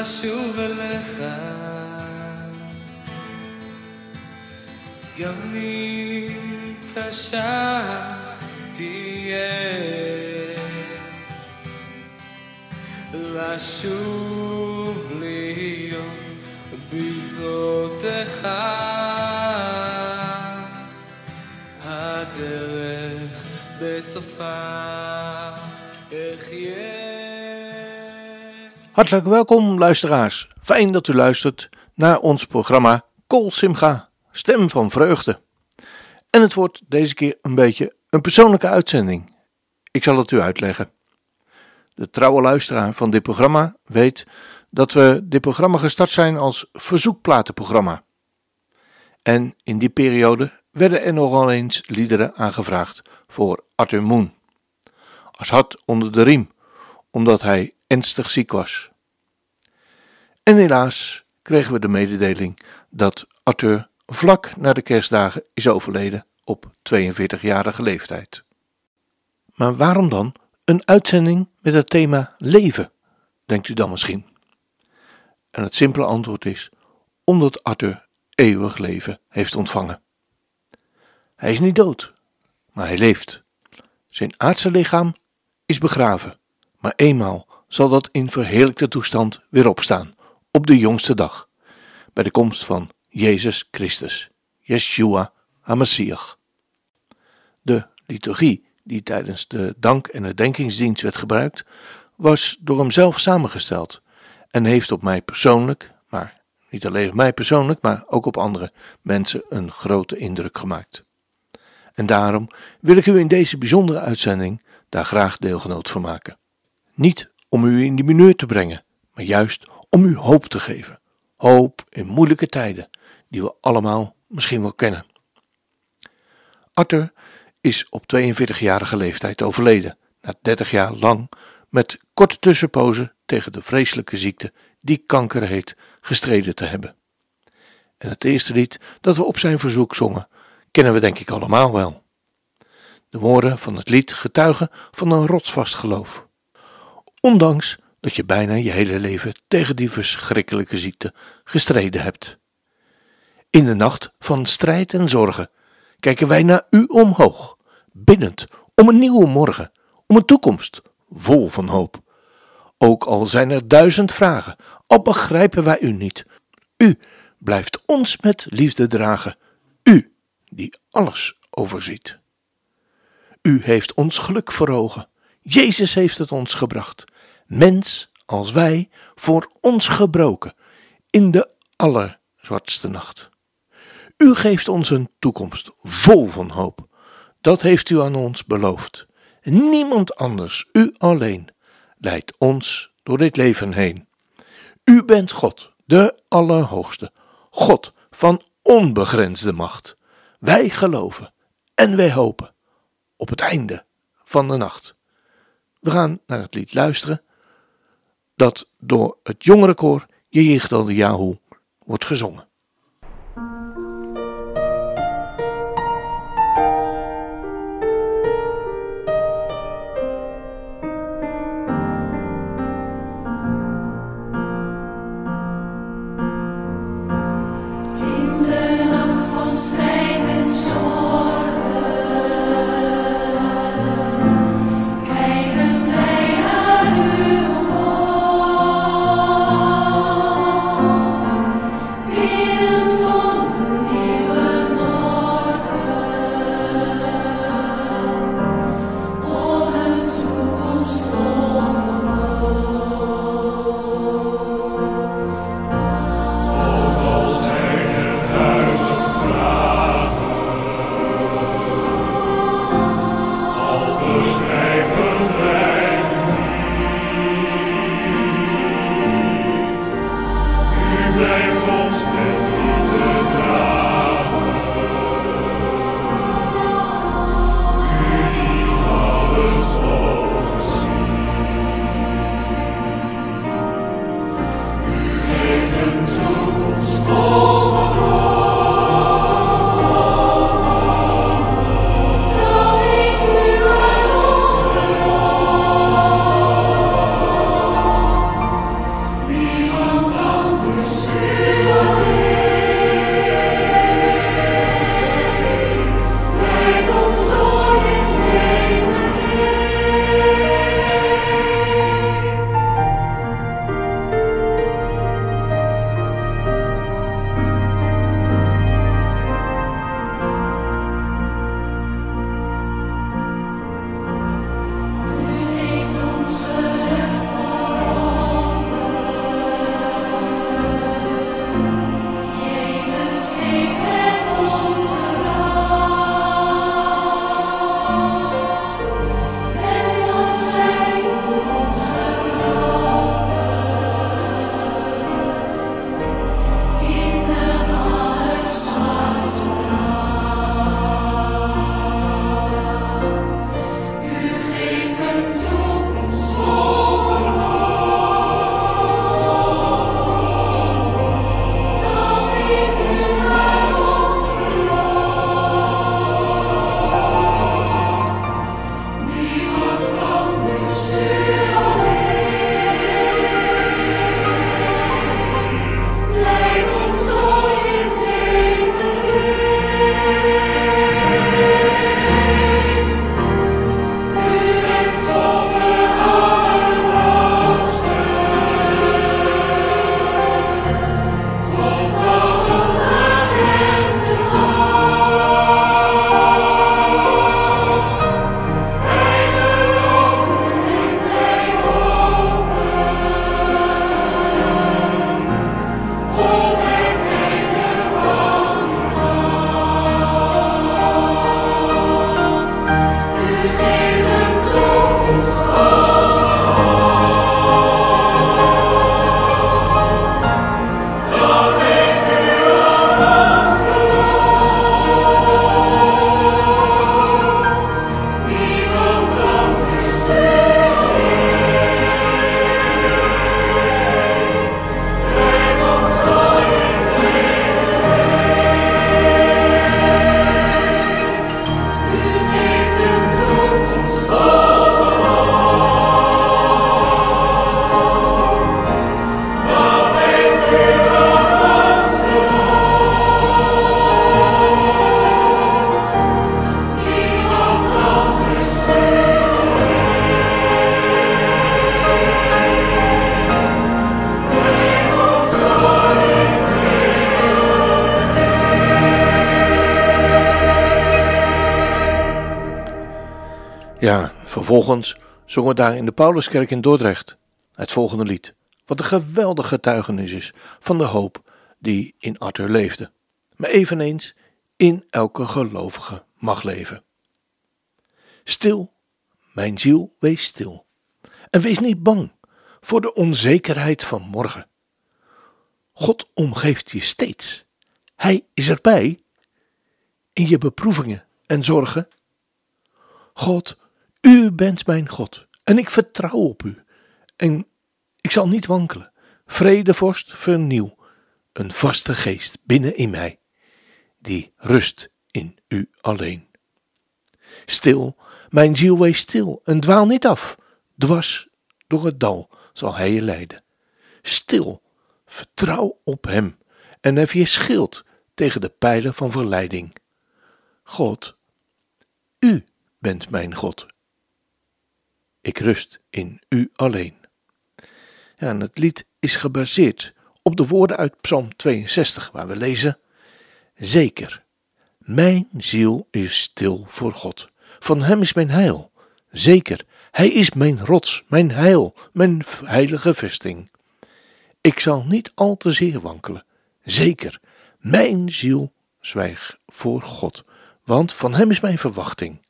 לשוב אליך. גם אם קשה תהיה לשוב להיות בזרותיך הדרך בסופה אחיה Hartelijk welkom, luisteraars. Fijn dat u luistert naar ons programma Kol Simcha, Stem van Vreugde. En het wordt deze keer een beetje een persoonlijke uitzending. Ik zal het u uitleggen. De trouwe luisteraar van dit programma weet dat we dit programma gestart zijn als verzoekplatenprogramma. En in die periode werden er nogal eens liederen aangevraagd voor Arthur Moon. Als hart onder de riem, omdat hij ernstig ziek was. En helaas kregen we de mededeling dat Arthur vlak na de kerstdagen is overleden op 42-jarige leeftijd. Maar waarom dan een uitzending met het thema leven, denkt u dan misschien? En het simpele antwoord is omdat Arthur eeuwig leven heeft ontvangen. Hij is niet dood, maar hij leeft. Zijn aardse lichaam is begraven, maar eenmaal zal dat in verheerlijkte toestand weer opstaan, op de jongste dag, bij de komst van Jezus Christus, Yeshua HaMashiach. De liturgie die tijdens de dank- en herdenkingsdienst werd gebruikt, was door hemzelf samengesteld en heeft op mij persoonlijk, maar niet alleen op mij persoonlijk, maar ook op andere mensen een grote indruk gemaakt. En daarom wil ik u in deze bijzondere uitzending daar graag deelgenoot van maken. Niet om u in die mineur te brengen, maar juist om u hoop te geven. Hoop in moeilijke tijden, die we allemaal misschien wel kennen. Arthur is op 42-jarige leeftijd overleden, na 30 jaar lang met korte tussenpozen tegen de vreselijke ziekte die kanker heet, gestreden te hebben. En het eerste lied dat we op zijn verzoek zongen, kennen we denk ik allemaal wel. De woorden van het lied getuigen van een rotsvast geloof. Ondanks dat je bijna je hele leven tegen die verschrikkelijke ziekte gestreden hebt. In de nacht van strijd en zorgen kijken wij naar u omhoog, biddend om een nieuwe morgen, om een toekomst vol van hoop. Ook al zijn er duizend vragen, al begrijpen wij u niet. U blijft ons met liefde dragen, u die alles overziet. U heeft ons geluk voor Jezus heeft het ons gebracht, mens als wij, voor ons gebroken, in de allerzwartste nacht. U geeft ons een toekomst vol van hoop. Dat heeft u aan ons beloofd. Niemand anders, u alleen, leidt ons door dit leven heen. U bent God, de Allerhoogste, God van onbegrensde macht. Wij geloven en wij hopen op het einde van de nacht. We gaan naar het lied luisteren dat door het jongerenkoor Jehichtel de Yahoo wordt gezongen. Vervolgens zongen we daar in de Pauluskerk in Dordrecht het volgende lied. Wat een geweldig getuigenis is van de hoop die in Arthur leefde. Maar eveneens in elke gelovige mag leven. Stil, mijn ziel, wees stil. En wees niet bang voor de onzekerheid van morgen. God omgeeft je steeds. Hij is erbij in je beproevingen en zorgen. God, u bent mijn God en ik vertrouw op u. En ik zal niet wankelen. Vrede, vorst, vernieuw een vaste geest binnen in mij, die rust in u alleen. Stil, mijn ziel wees stil en dwaal niet af, dwars door het dal zal hij je leiden. Stil, vertrouw op hem en hef je schild tegen de pijlen van verleiding. God, u bent mijn God. Ik rust in u alleen. Ja, en het lied is gebaseerd op de woorden uit Psalm 62, waar we lezen: Zeker, mijn ziel is stil voor God. Van hem is mijn heil. Zeker, hij is mijn rots, mijn heil, mijn heilige vesting. Ik zal niet al te zeer wankelen. Zeker, mijn ziel zwijgt voor God, want van hem is mijn verwachting.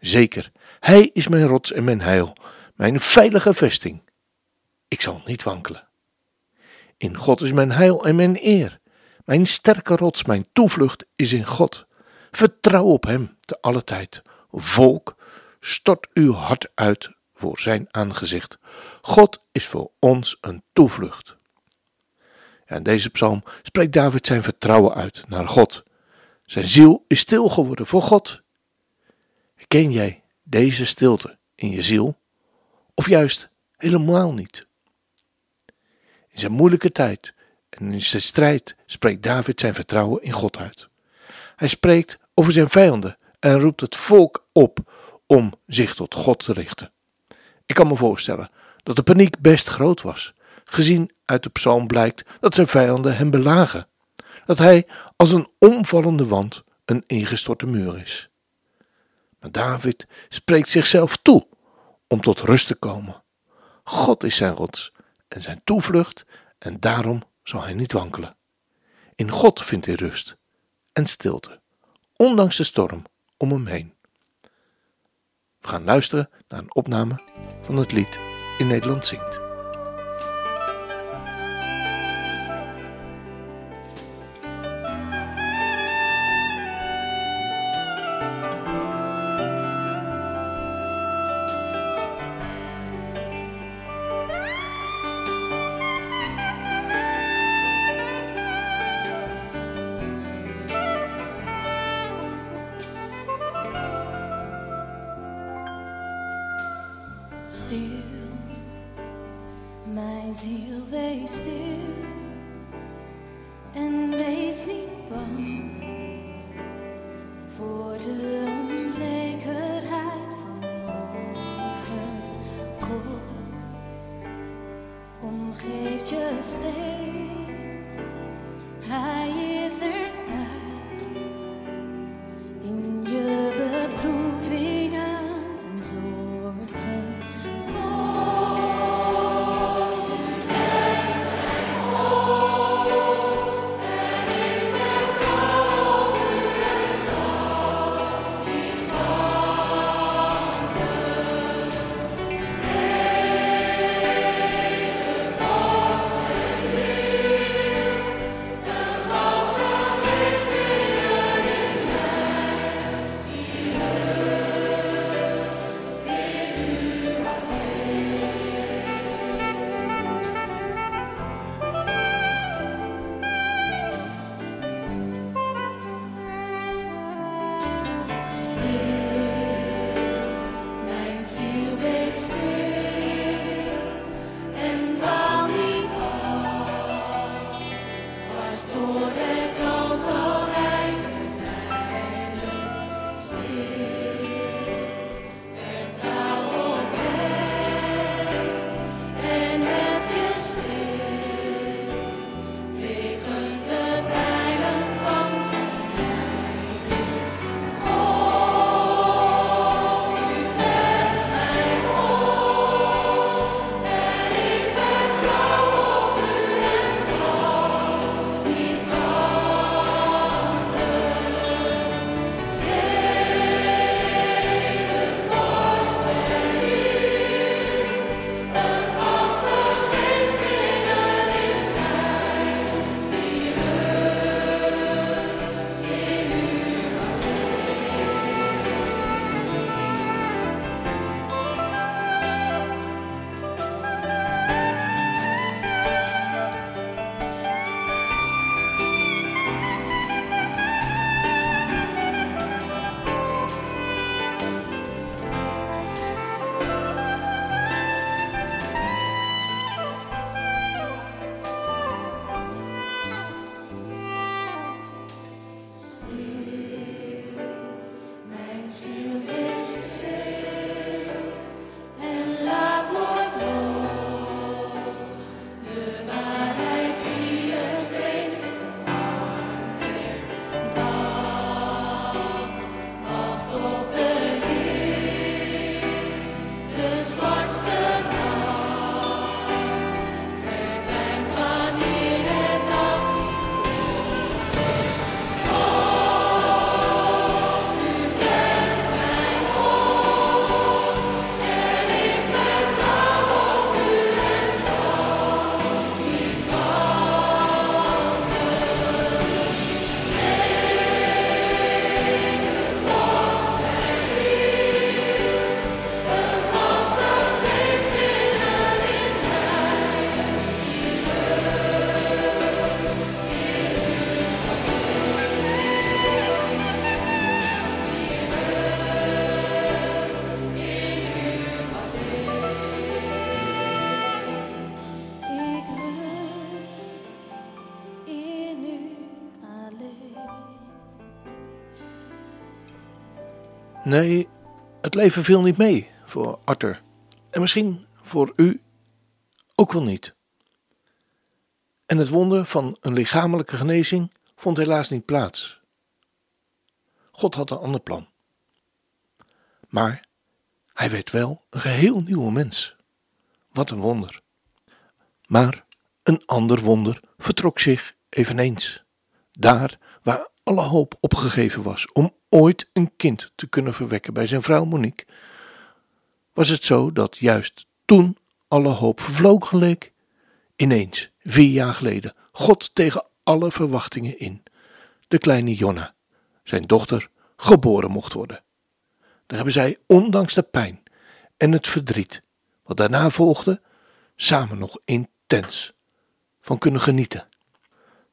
Zeker, hij is mijn rots en mijn heil, mijn veilige vesting. Ik zal niet wankelen. In God is mijn heil en mijn eer. Mijn sterke rots, mijn toevlucht is in God. Vertrouw op hem te alle tijd. Volk, stort uw hart uit voor zijn aangezicht. God is voor ons een toevlucht. In deze psalm spreekt David zijn vertrouwen uit naar God. Zijn ziel is stil geworden voor God. Ken jij deze stilte in je ziel? Of juist helemaal niet? In zijn moeilijke tijd en in zijn strijd spreekt David zijn vertrouwen in God uit. Hij spreekt over zijn vijanden en roept het volk op om zich tot God te richten. Ik kan me voorstellen dat de paniek best groot was, gezien uit de psalm blijkt dat zijn vijanden hem belagen, dat hij als een omvallende wand een ingestorte muur is. Maar David spreekt zichzelf toe om tot rust te komen. God is zijn rots en zijn toevlucht en daarom zal hij niet wankelen. In God vindt hij rust en stilte, ondanks de storm om hem heen. We gaan luisteren naar een opname van het lied In Nederland zingt. Nee, het leven viel niet mee voor Arthur. En misschien voor u ook wel niet. En het wonder van een lichamelijke genezing vond helaas niet plaats. God had een ander plan. Maar hij werd wel een geheel nieuwe mens. Wat een wonder. Maar een ander wonder vertrok zich eveneens. Daar waar alle hoop opgegeven was om ooit een kind te kunnen verwekken bij zijn vrouw Monique, was het zo dat juist toen alle hoop vervlogen leek, ineens, vier jaar geleden, God tegen alle verwachtingen in, de kleine Jonna, zijn dochter, geboren mocht worden. Daar hebben zij, ondanks de pijn en het verdriet, wat daarna volgde, samen nog intens van kunnen genieten.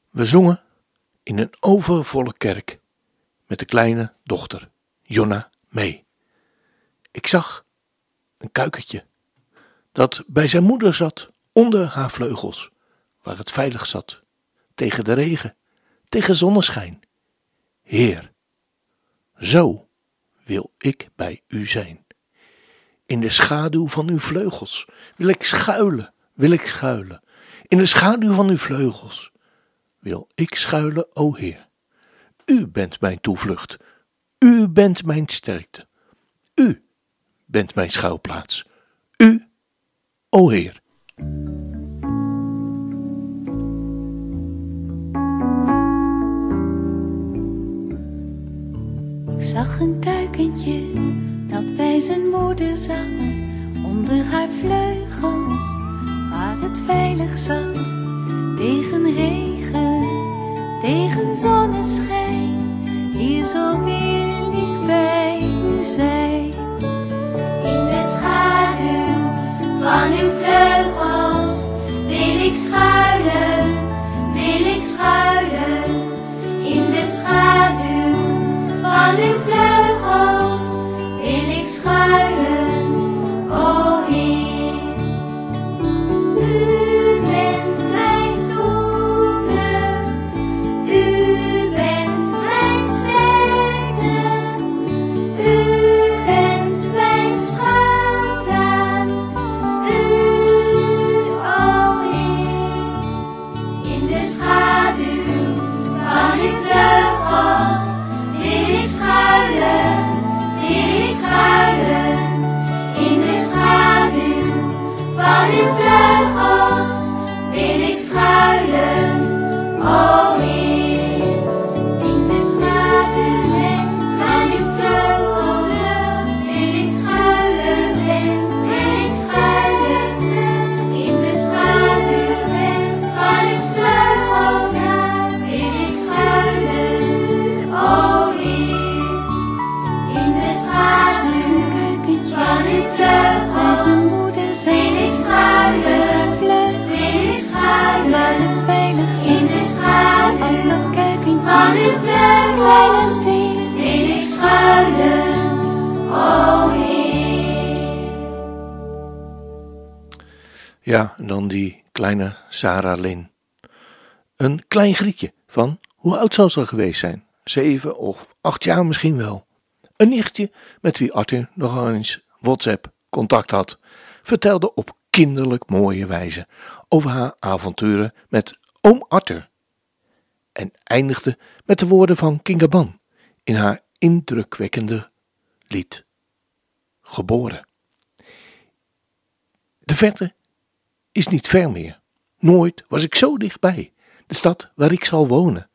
We zongen in een overvolle kerk met de kleine dochter, Jonna, mee. Ik zag een kuikentje dat bij zijn moeder zat onder haar vleugels, waar het veilig zat, tegen de regen, tegen zonneschijn. Heer, zo wil ik bij u zijn. In de schaduw van uw vleugels wil ik schuilen, wil ik schuilen. In de schaduw van uw vleugels wil ik schuilen, o Heer. U bent mijn toevlucht. U bent mijn sterkte. U bent mijn schuilplaats. U, o Heer. Ik zag een kuikentje dat bij zijn moeder zat, onder haar vleugels, waar het veilig zat, tegen regen, tegen zonneschijn. En teer. wil ik schuilen, o. Ja, en dan die kleine Sarah Lin. Een klein grietje van, hoe oud zal ze geweest zijn? Zeven of acht jaar misschien wel. Een nichtje met wie Arthur nog eens WhatsApp contact had, vertelde op kinderlijk mooie wijze over haar avonturen met oom Arthur. En eindigde met de woorden van Kingaban in haar indrukwekkende lied. Geboren. De verte is niet ver meer. Nooit was ik zo dichtbij, de stad waar ik zal wonen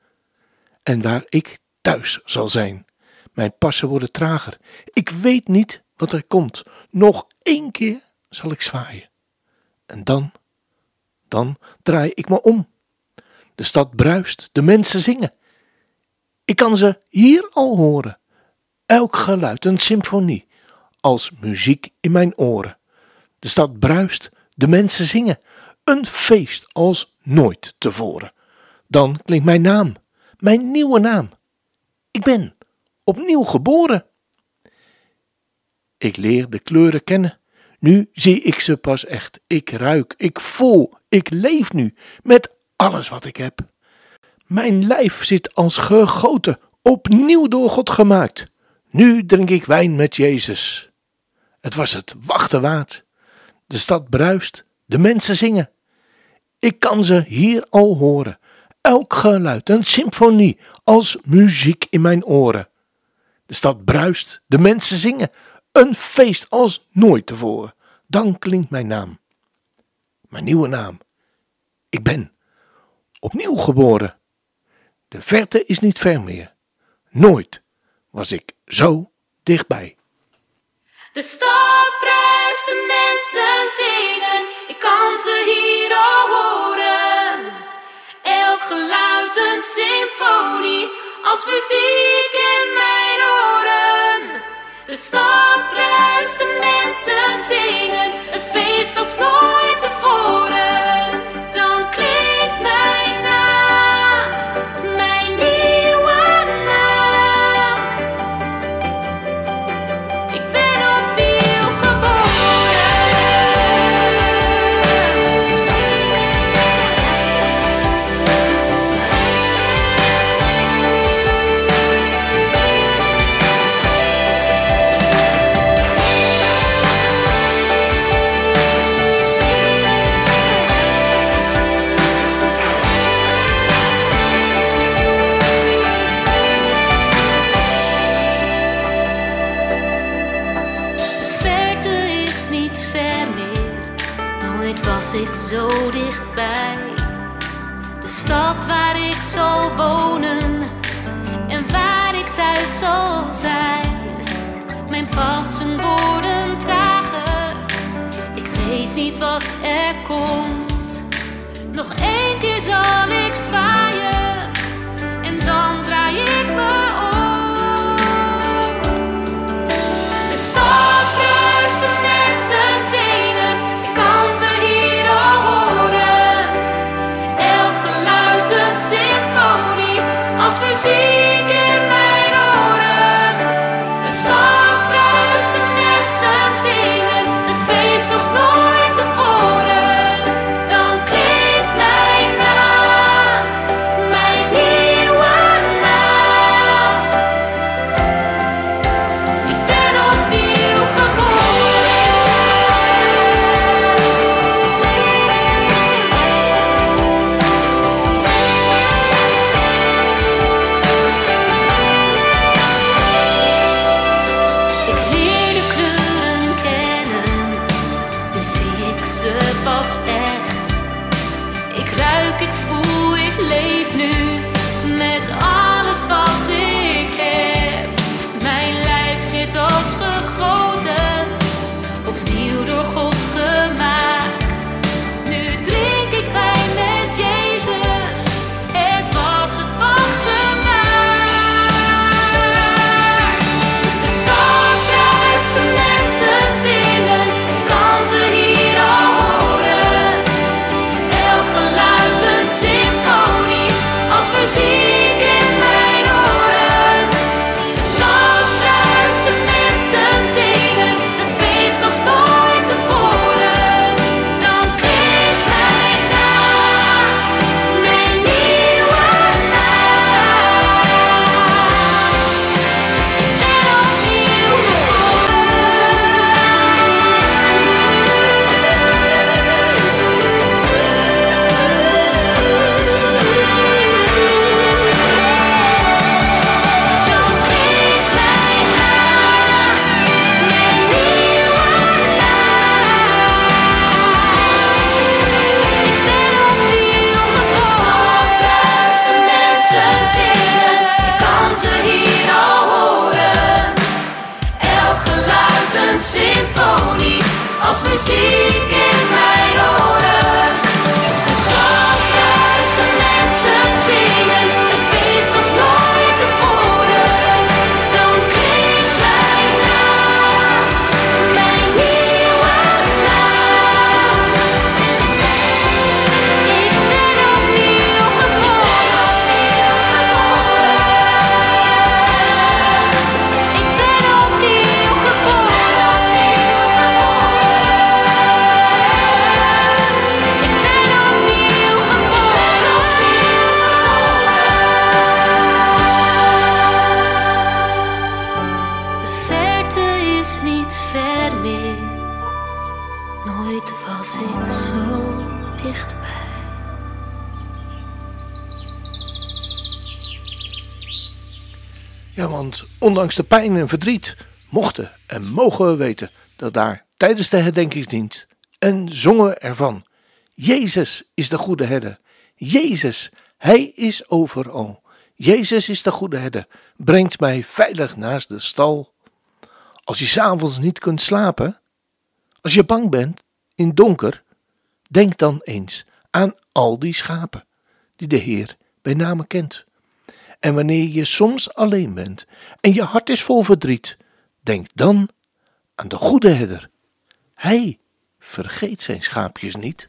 en waar ik thuis zal zijn. Mijn passen worden trager. Ik weet niet wat er komt. Nog één keer zal ik zwaaien. En dan, dan draai ik me om. De stad bruist, de mensen zingen. Ik kan ze hier al horen. Elk geluid een symfonie, als muziek in mijn oren. De stad bruist, de mensen zingen. Een feest als nooit tevoren. Dan klinkt mijn naam, mijn nieuwe naam. Ik ben opnieuw geboren. Ik leer de kleuren kennen. Nu zie ik ze pas echt. Ik ruik, ik voel, ik leef nu met alles wat ik heb. Mijn lijf zit als gegoten, opnieuw door God gemaakt. Nu drink ik wijn met Jezus. Het was het wachten waard. De stad bruist, de mensen zingen. Ik kan ze hier al horen. Elk geluid, een symfonie, als muziek in mijn oren. De stad bruist, de mensen zingen. Een feest als nooit tevoren. Dan klinkt mijn naam. Mijn nieuwe naam. Ik ben opnieuw geboren. De verte is niet ver meer. Nooit was ik zo dichtbij. De stad bruist, de mensen zingen, ik kan ze hier al horen. Elk geluid een symfonie, als muziek in mijn oren. De stad bruist, de mensen zingen, het feest als nooit tevoren. Mijn passen worden trager, ik weet niet wat er komt. Nog één keer zal ondanks de pijn en verdriet mochten en mogen we weten dat daar tijdens de herdenkingsdienst en zongen ervan. Jezus is de goede herder. Jezus, Hij is overal. Jezus is de goede herder, brengt mij veilig naast de stal. Als je s'avonds niet kunt slapen, als je bang bent in donker, denk dan eens aan al die schapen die de Heer bij name kent. En wanneer je soms alleen bent en je hart is vol verdriet, denk dan aan de goede herder. Hij vergeet zijn schaapjes niet.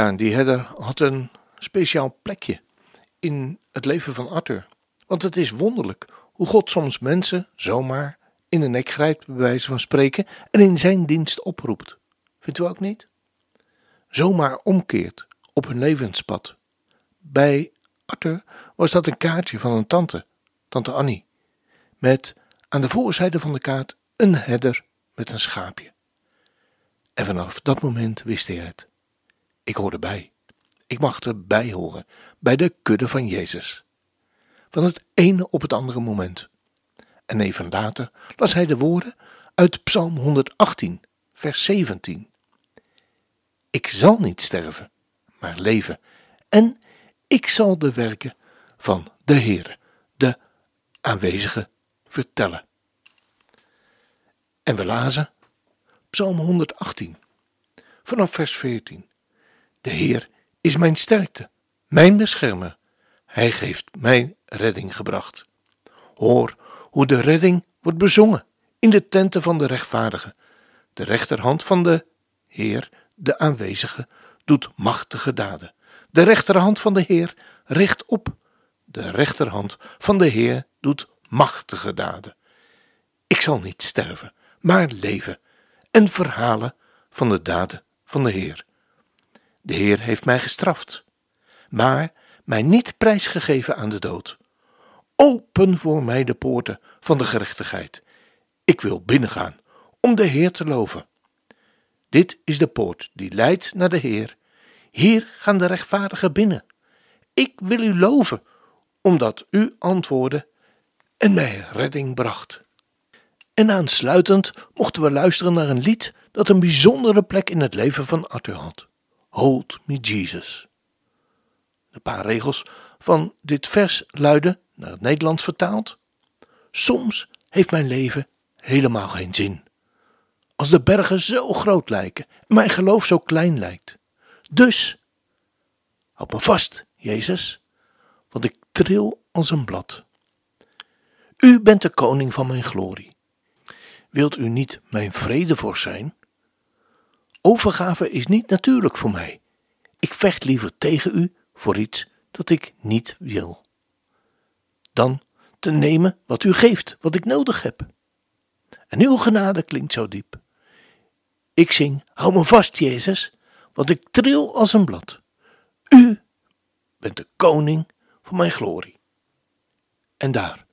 Die herder had een speciaal plekje in het leven van Arthur. Want het is wonderlijk hoe God soms mensen zomaar in de nek grijpt, bij wijze van spreken, en in zijn dienst oproept. Vindt u ook niet? Zomaar omkeert op hun levenspad. Bij Arthur was dat een kaartje van een tante, tante Annie, met aan de voorzijde van de kaart een herder met een schaapje. En vanaf dat moment wist hij het. Ik hoorde bij. Ik mag erbij horen, bij de kudde van Jezus. Van het ene op het andere moment. En even later las hij de woorden uit Psalm 118, vers 17. Ik zal niet sterven, maar leven, en ik zal de werken van de Heere, de aanwezige, vertellen. En we lazen Psalm 118, vanaf vers 14. De Heer is mijn sterkte, mijn beschermer. Hij geeft mij redding gebracht. Hoor hoe de redding wordt bezongen in de tenten van de rechtvaardigen. De rechterhand van de Heer, de aanwezige, doet machtige daden. De rechterhand van de Heer richt op. De rechterhand van de Heer doet machtige daden. Ik zal niet sterven, maar leven en verhalen van de daden van de Heer. De Heer heeft mij gestraft, maar mij niet prijsgegeven aan de dood. Open voor mij de poorten van de gerechtigheid. Ik wil binnengaan om de Heer te loven. Dit is de poort die leidt naar de Heer. Hier gaan de rechtvaardigen binnen. Ik wil u loven, omdat u antwoordde en mij redding bracht. En aansluitend mochten we luisteren naar een lied dat een bijzondere plek in het leven van Arthur had. Hold me Jesus. De paar regels van dit vers luiden, naar het Nederlands vertaald: Soms heeft mijn leven helemaal geen zin. Als de bergen zo groot lijken en mijn geloof zo klein lijkt. Dus Houd me vast, Jezus, want ik tril als een blad. U bent de koning van mijn glorie. Wilt u niet mijn vredevorst zijn? Overgave is niet natuurlijk voor mij. Ik vecht liever tegen u voor iets dat ik niet wil. Dan te nemen wat u geeft, wat ik nodig heb. En uw genade klinkt zo diep. Ik zing, hou me vast, Jezus, want ik tril als een blad. U bent de koning van mijn glorie. En daar,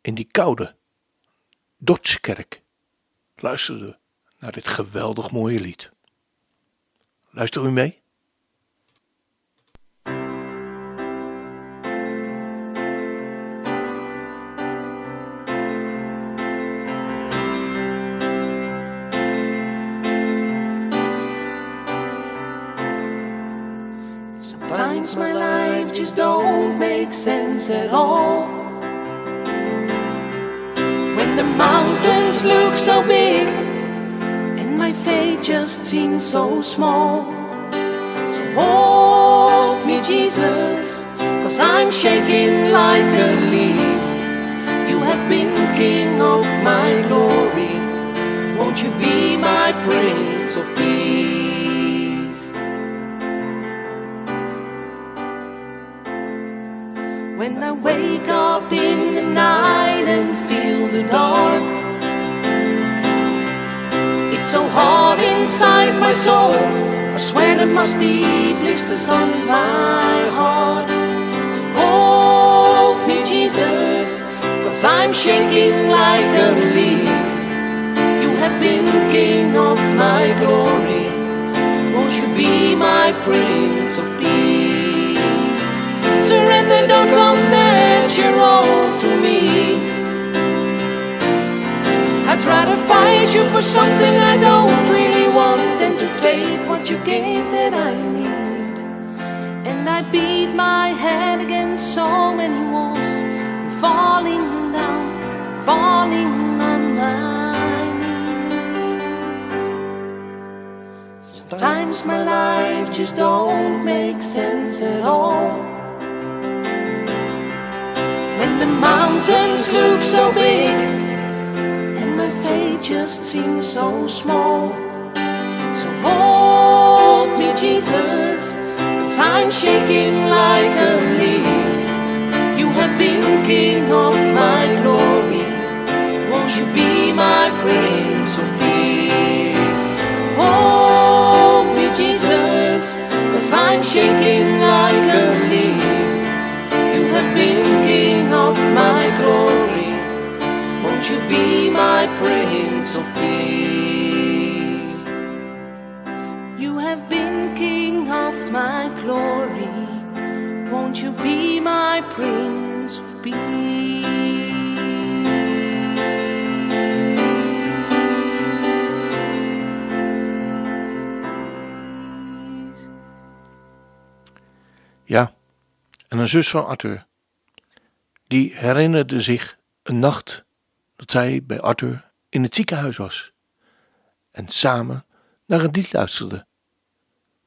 in die koude Dordtse kerk, luisterde naar dit geweldig mooie lied. Luister u mee? Sometimes my life just don't make sense at all. When the mountains look so big my faith just seems so small. So hold me, Jesus, cause I'm shaking like a leaf. You have been King of my glory. Won't you be my Prince of Peace? My soul. I swear there must be blisters on my heart. Hold me, Jesus, cause I'm shaking like a leaf. You have been King of my glory. Won't you be my Prince of Peace? Surrender, don't that you're all to me. I'd rather fight you for something I don't really want than to take what you gave that I need. And I beat my head against so many walls, falling down, falling on my knees. Sometimes my life just don't make sense at all. When the mountains look so big and my faith just seems so small. Hold me, Jesus, cause I'm shaking like a leaf. You have been King of my glory. Won't you be my Prince of Peace? Hold me, Jesus, cause I'm shaking like a leaf. You have been King of my glory. Won't you be my Prince of Peace? My glory. Won't you be my Prince of Peace? Ja, en een zus van Arthur. Die herinnerde zich een nacht dat zij bij Arthur in het ziekenhuis was. En samen naar een lied luisterden,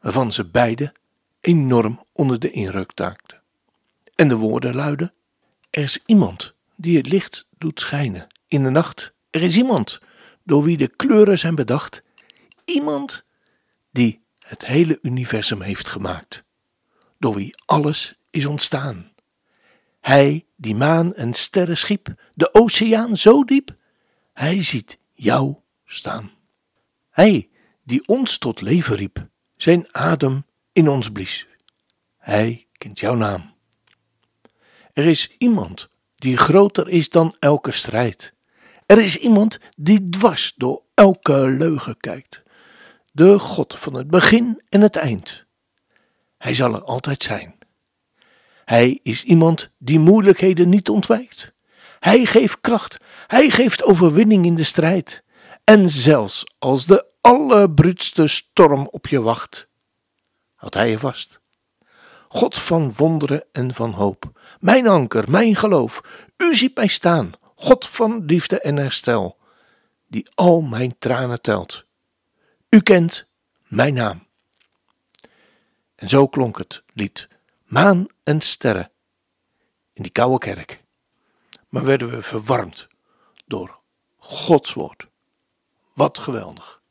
waarvan ze beiden enorm onder de indruk raakten. En de woorden luiden: Er is iemand die het licht doet schijnen in de nacht. Er is iemand door wie de kleuren zijn bedacht. Iemand die het hele universum heeft gemaakt. Door wie alles is ontstaan. Hij die maan en sterren schiep, de oceaan zo diep, hij ziet jou staan. Hij die ons tot leven riep, zijn adem in ons blies. Hij kent jouw naam. Er is iemand die groter is dan elke strijd. Er is iemand die dwars door elke leugen kijkt. De God van het begin en het eind. Hij zal er altijd zijn. Hij is iemand die moeilijkheden niet ontwijkt. Hij geeft kracht, hij geeft overwinning in de strijd. En zelfs als de allerbruutste storm op je wacht, houdt hij je vast. God van wonderen en van hoop, mijn anker, mijn geloof, u ziet mij staan, God van liefde en herstel, die al mijn tranen telt. U kent mijn naam. En zo klonk het lied Maan en Sterren in die koude kerk. Maar werden we verwarmd door Gods woord. Wat geweldig.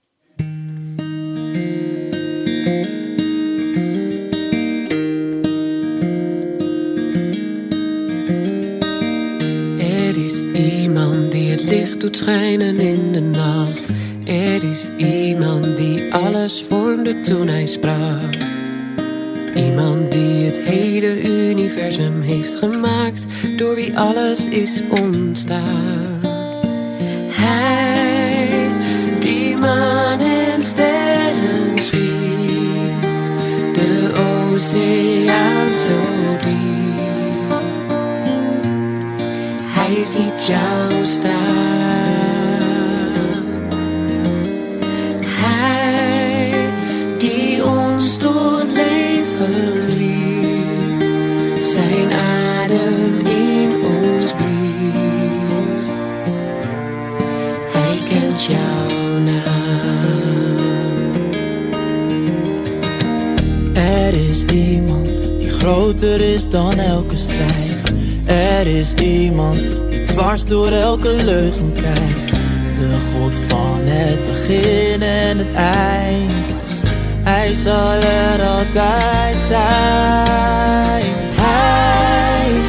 Iemand die het licht doet schijnen in de nacht. Er is iemand die alles vormde toen hij sprak. Iemand die het hele universum heeft gemaakt, door wie alles is ontstaan. Hij die maan en sterren schiep, de oceaan zo diep. Ziet jou staan. Hij die ons tot leven riep, zijn adem in ons blies. Hij kent jouw naam. Er is iemand die groter is dan elke strijd. Er is iemand dwars door elke leugen kijkt. De God van het begin en het eind. Hij zal er altijd zijn. Hij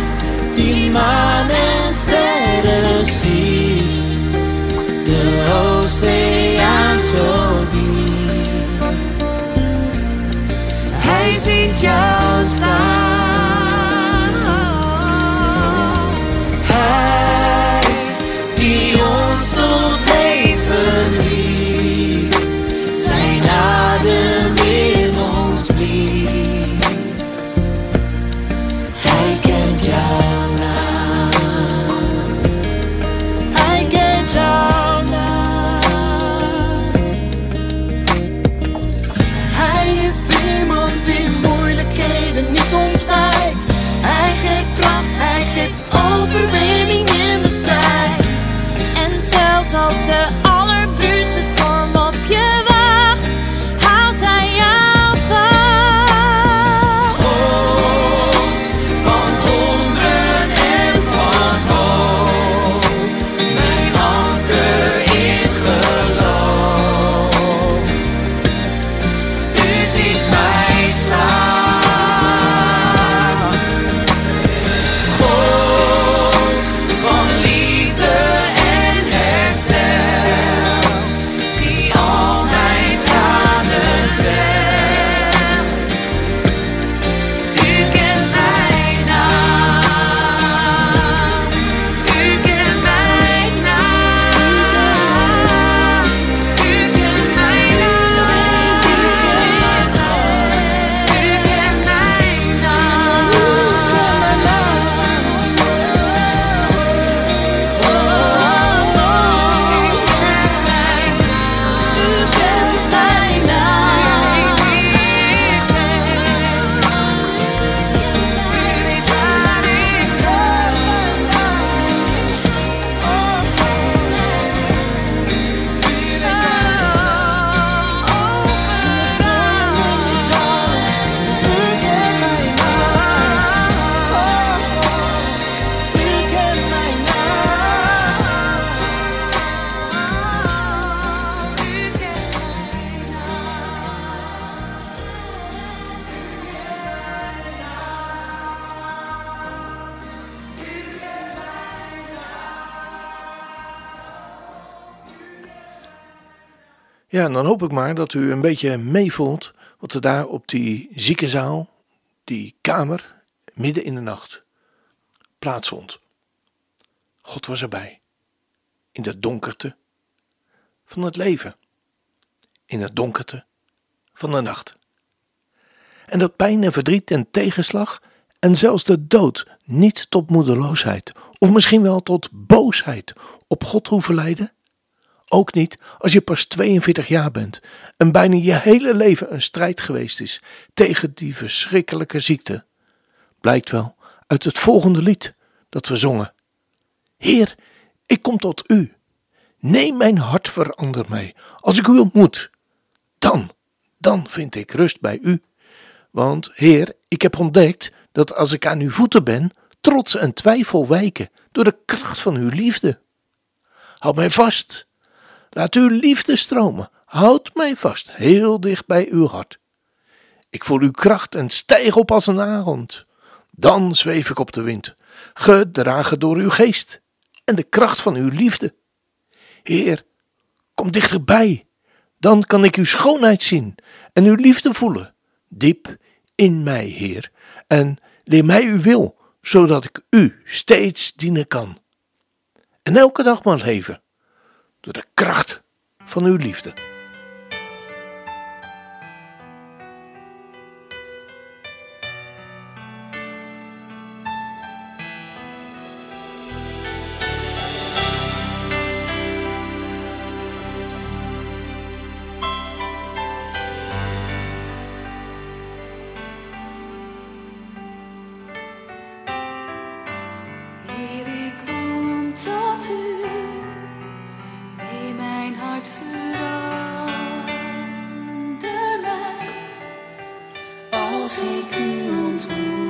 die maan en sterren schiep. De oceaan zo diep. Hij ziet jou staan. Dan hoop ik maar dat u een beetje meevoelt wat er daar op die ziekenzaal, die kamer, midden in de nacht plaatsvond. God was erbij. In de donkerte van het leven. In het donkerte van de nacht. En dat pijn en verdriet en tegenslag en zelfs de dood niet tot moedeloosheid of misschien wel tot boosheid op God hoeven leiden? Ook niet als je pas 42 jaar bent en bijna je hele leven een strijd geweest is tegen die verschrikkelijke ziekte. Blijkt wel uit het volgende lied dat we zongen. Heer, ik kom tot u. Neem mijn hart, verander mij. Als ik u ontmoet, dan, dan vind ik rust bij u. Want, Heer, ik heb ontdekt dat als ik aan uw voeten ben, trots en twijfel wijken door de kracht van uw liefde. Houd mij vast Laat uw liefde stromen. Houd mij vast, heel dicht bij uw hart. Ik voel uw kracht en stijg op als een arend. Dan zweef ik op de wind, gedragen door uw geest en de kracht van uw liefde. Heer, kom dichterbij. Dan kan ik uw schoonheid zien en uw liefde voelen. Diep in mij, Heer. En leer mij uw wil, zodat ik u steeds dienen kan. En elke dag maar leven door de kracht van uw liefde. als ik u ontmoet.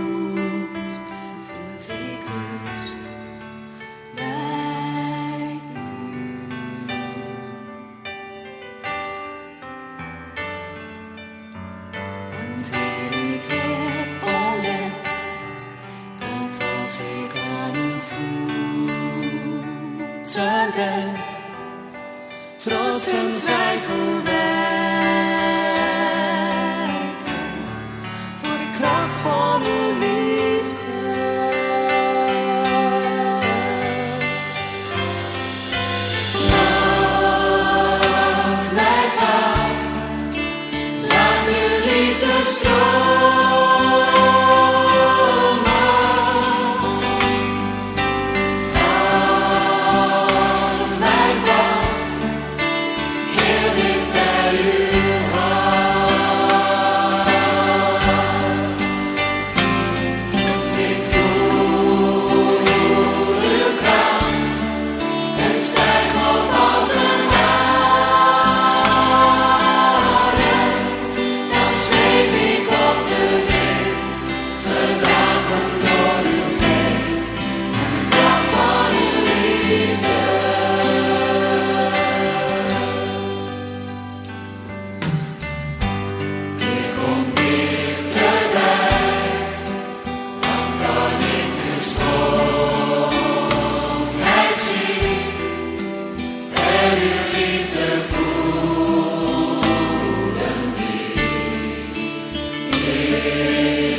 Deus.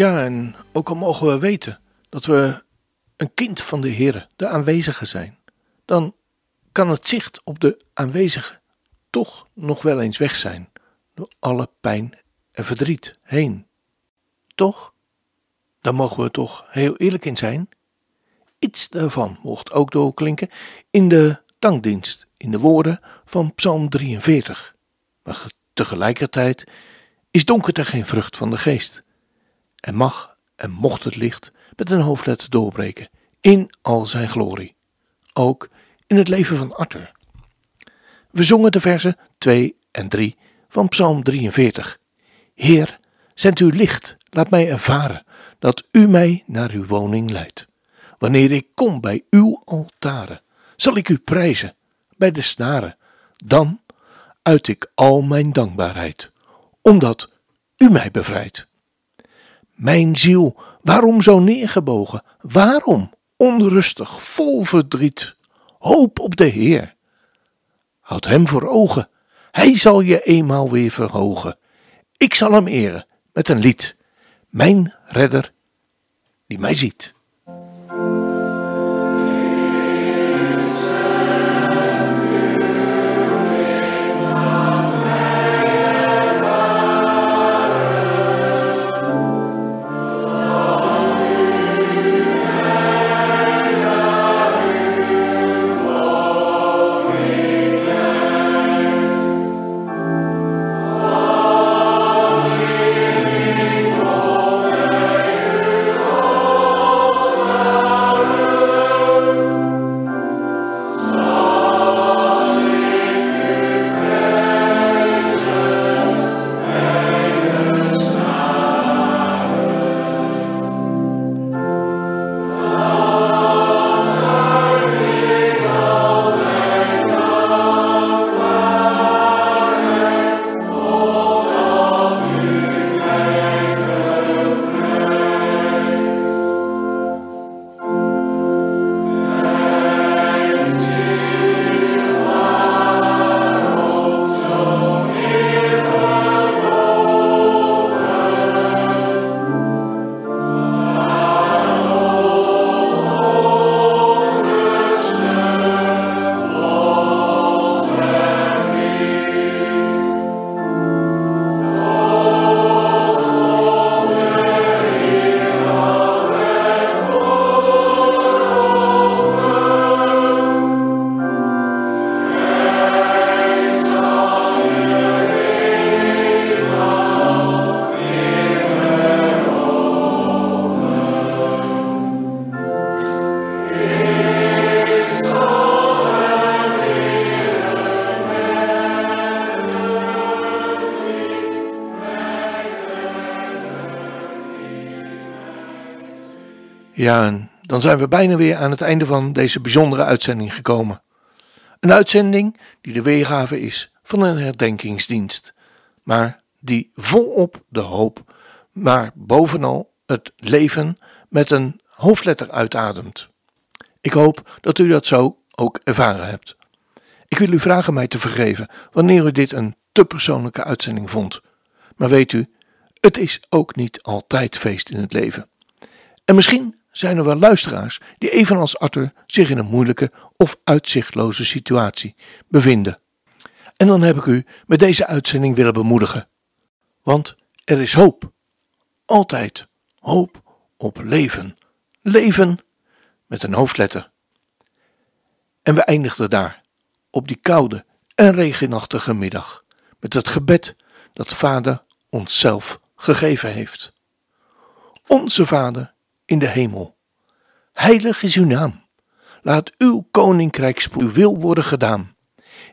Ja, en ook al mogen we weten dat we een kind van de Heer, de aanwezige zijn, dan kan het zicht op de aanwezige toch nog wel eens weg zijn door alle pijn en verdriet heen. Toch? Dan mogen we toch heel eerlijk in zijn. Iets daarvan mocht ook doorklinken in de dankdienst, in de woorden van Psalm 43. Maar tegelijkertijd is donkerte geen vrucht van de geest. En mag en mocht het licht met een hoofdletter doorbreken in al zijn glorie. Ook in het leven van Arthur. We zongen de versen 2 en 3 van Psalm 43. Heer, zend uw licht, laat mij ervaren dat u mij naar uw woning leidt. Wanneer ik kom bij uw altaren, zal ik u prijzen bij de snaren. Dan uit ik al mijn dankbaarheid, omdat u mij bevrijdt. Mijn ziel, waarom zo neergebogen? Waarom onrustig, vol verdriet? Hoop op de Heer. Houd hem voor ogen. Hij zal je eenmaal weer verhogen. Ik zal hem eren met een lied. Mijn redder die mij ziet. Ja, dan zijn we bijna weer aan het einde van deze bijzondere uitzending gekomen. Een uitzending die de weergave is van een herdenkingsdienst, maar die volop de hoop, maar bovenal het leven met een hoofdletter uitademt. Ik hoop dat u dat zo ook ervaren hebt. Ik wil u vragen mij te vergeven wanneer u dit een te persoonlijke uitzending vond. Maar weet u, het is ook niet altijd feest in het leven. En misschien zijn er wel luisteraars die evenals Arthur zich in een moeilijke of uitzichtloze situatie bevinden. En dan heb ik u met deze uitzending willen bemoedigen. Want er is hoop. Altijd hoop op leven. Leven met een hoofdletter. En we eindigden daar, op die koude en regenachtige middag, met het gebed dat Vader onszelf gegeven heeft. Onze Vader in de hemel. Heilig is uw naam. Laat uw koninkrijk uw wil worden gedaan.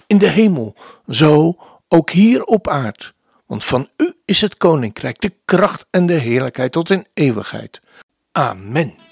In de hemel, zo ook hier op aard. Want van u is het koninkrijk, de kracht en de heerlijkheid tot in eeuwigheid. Amen.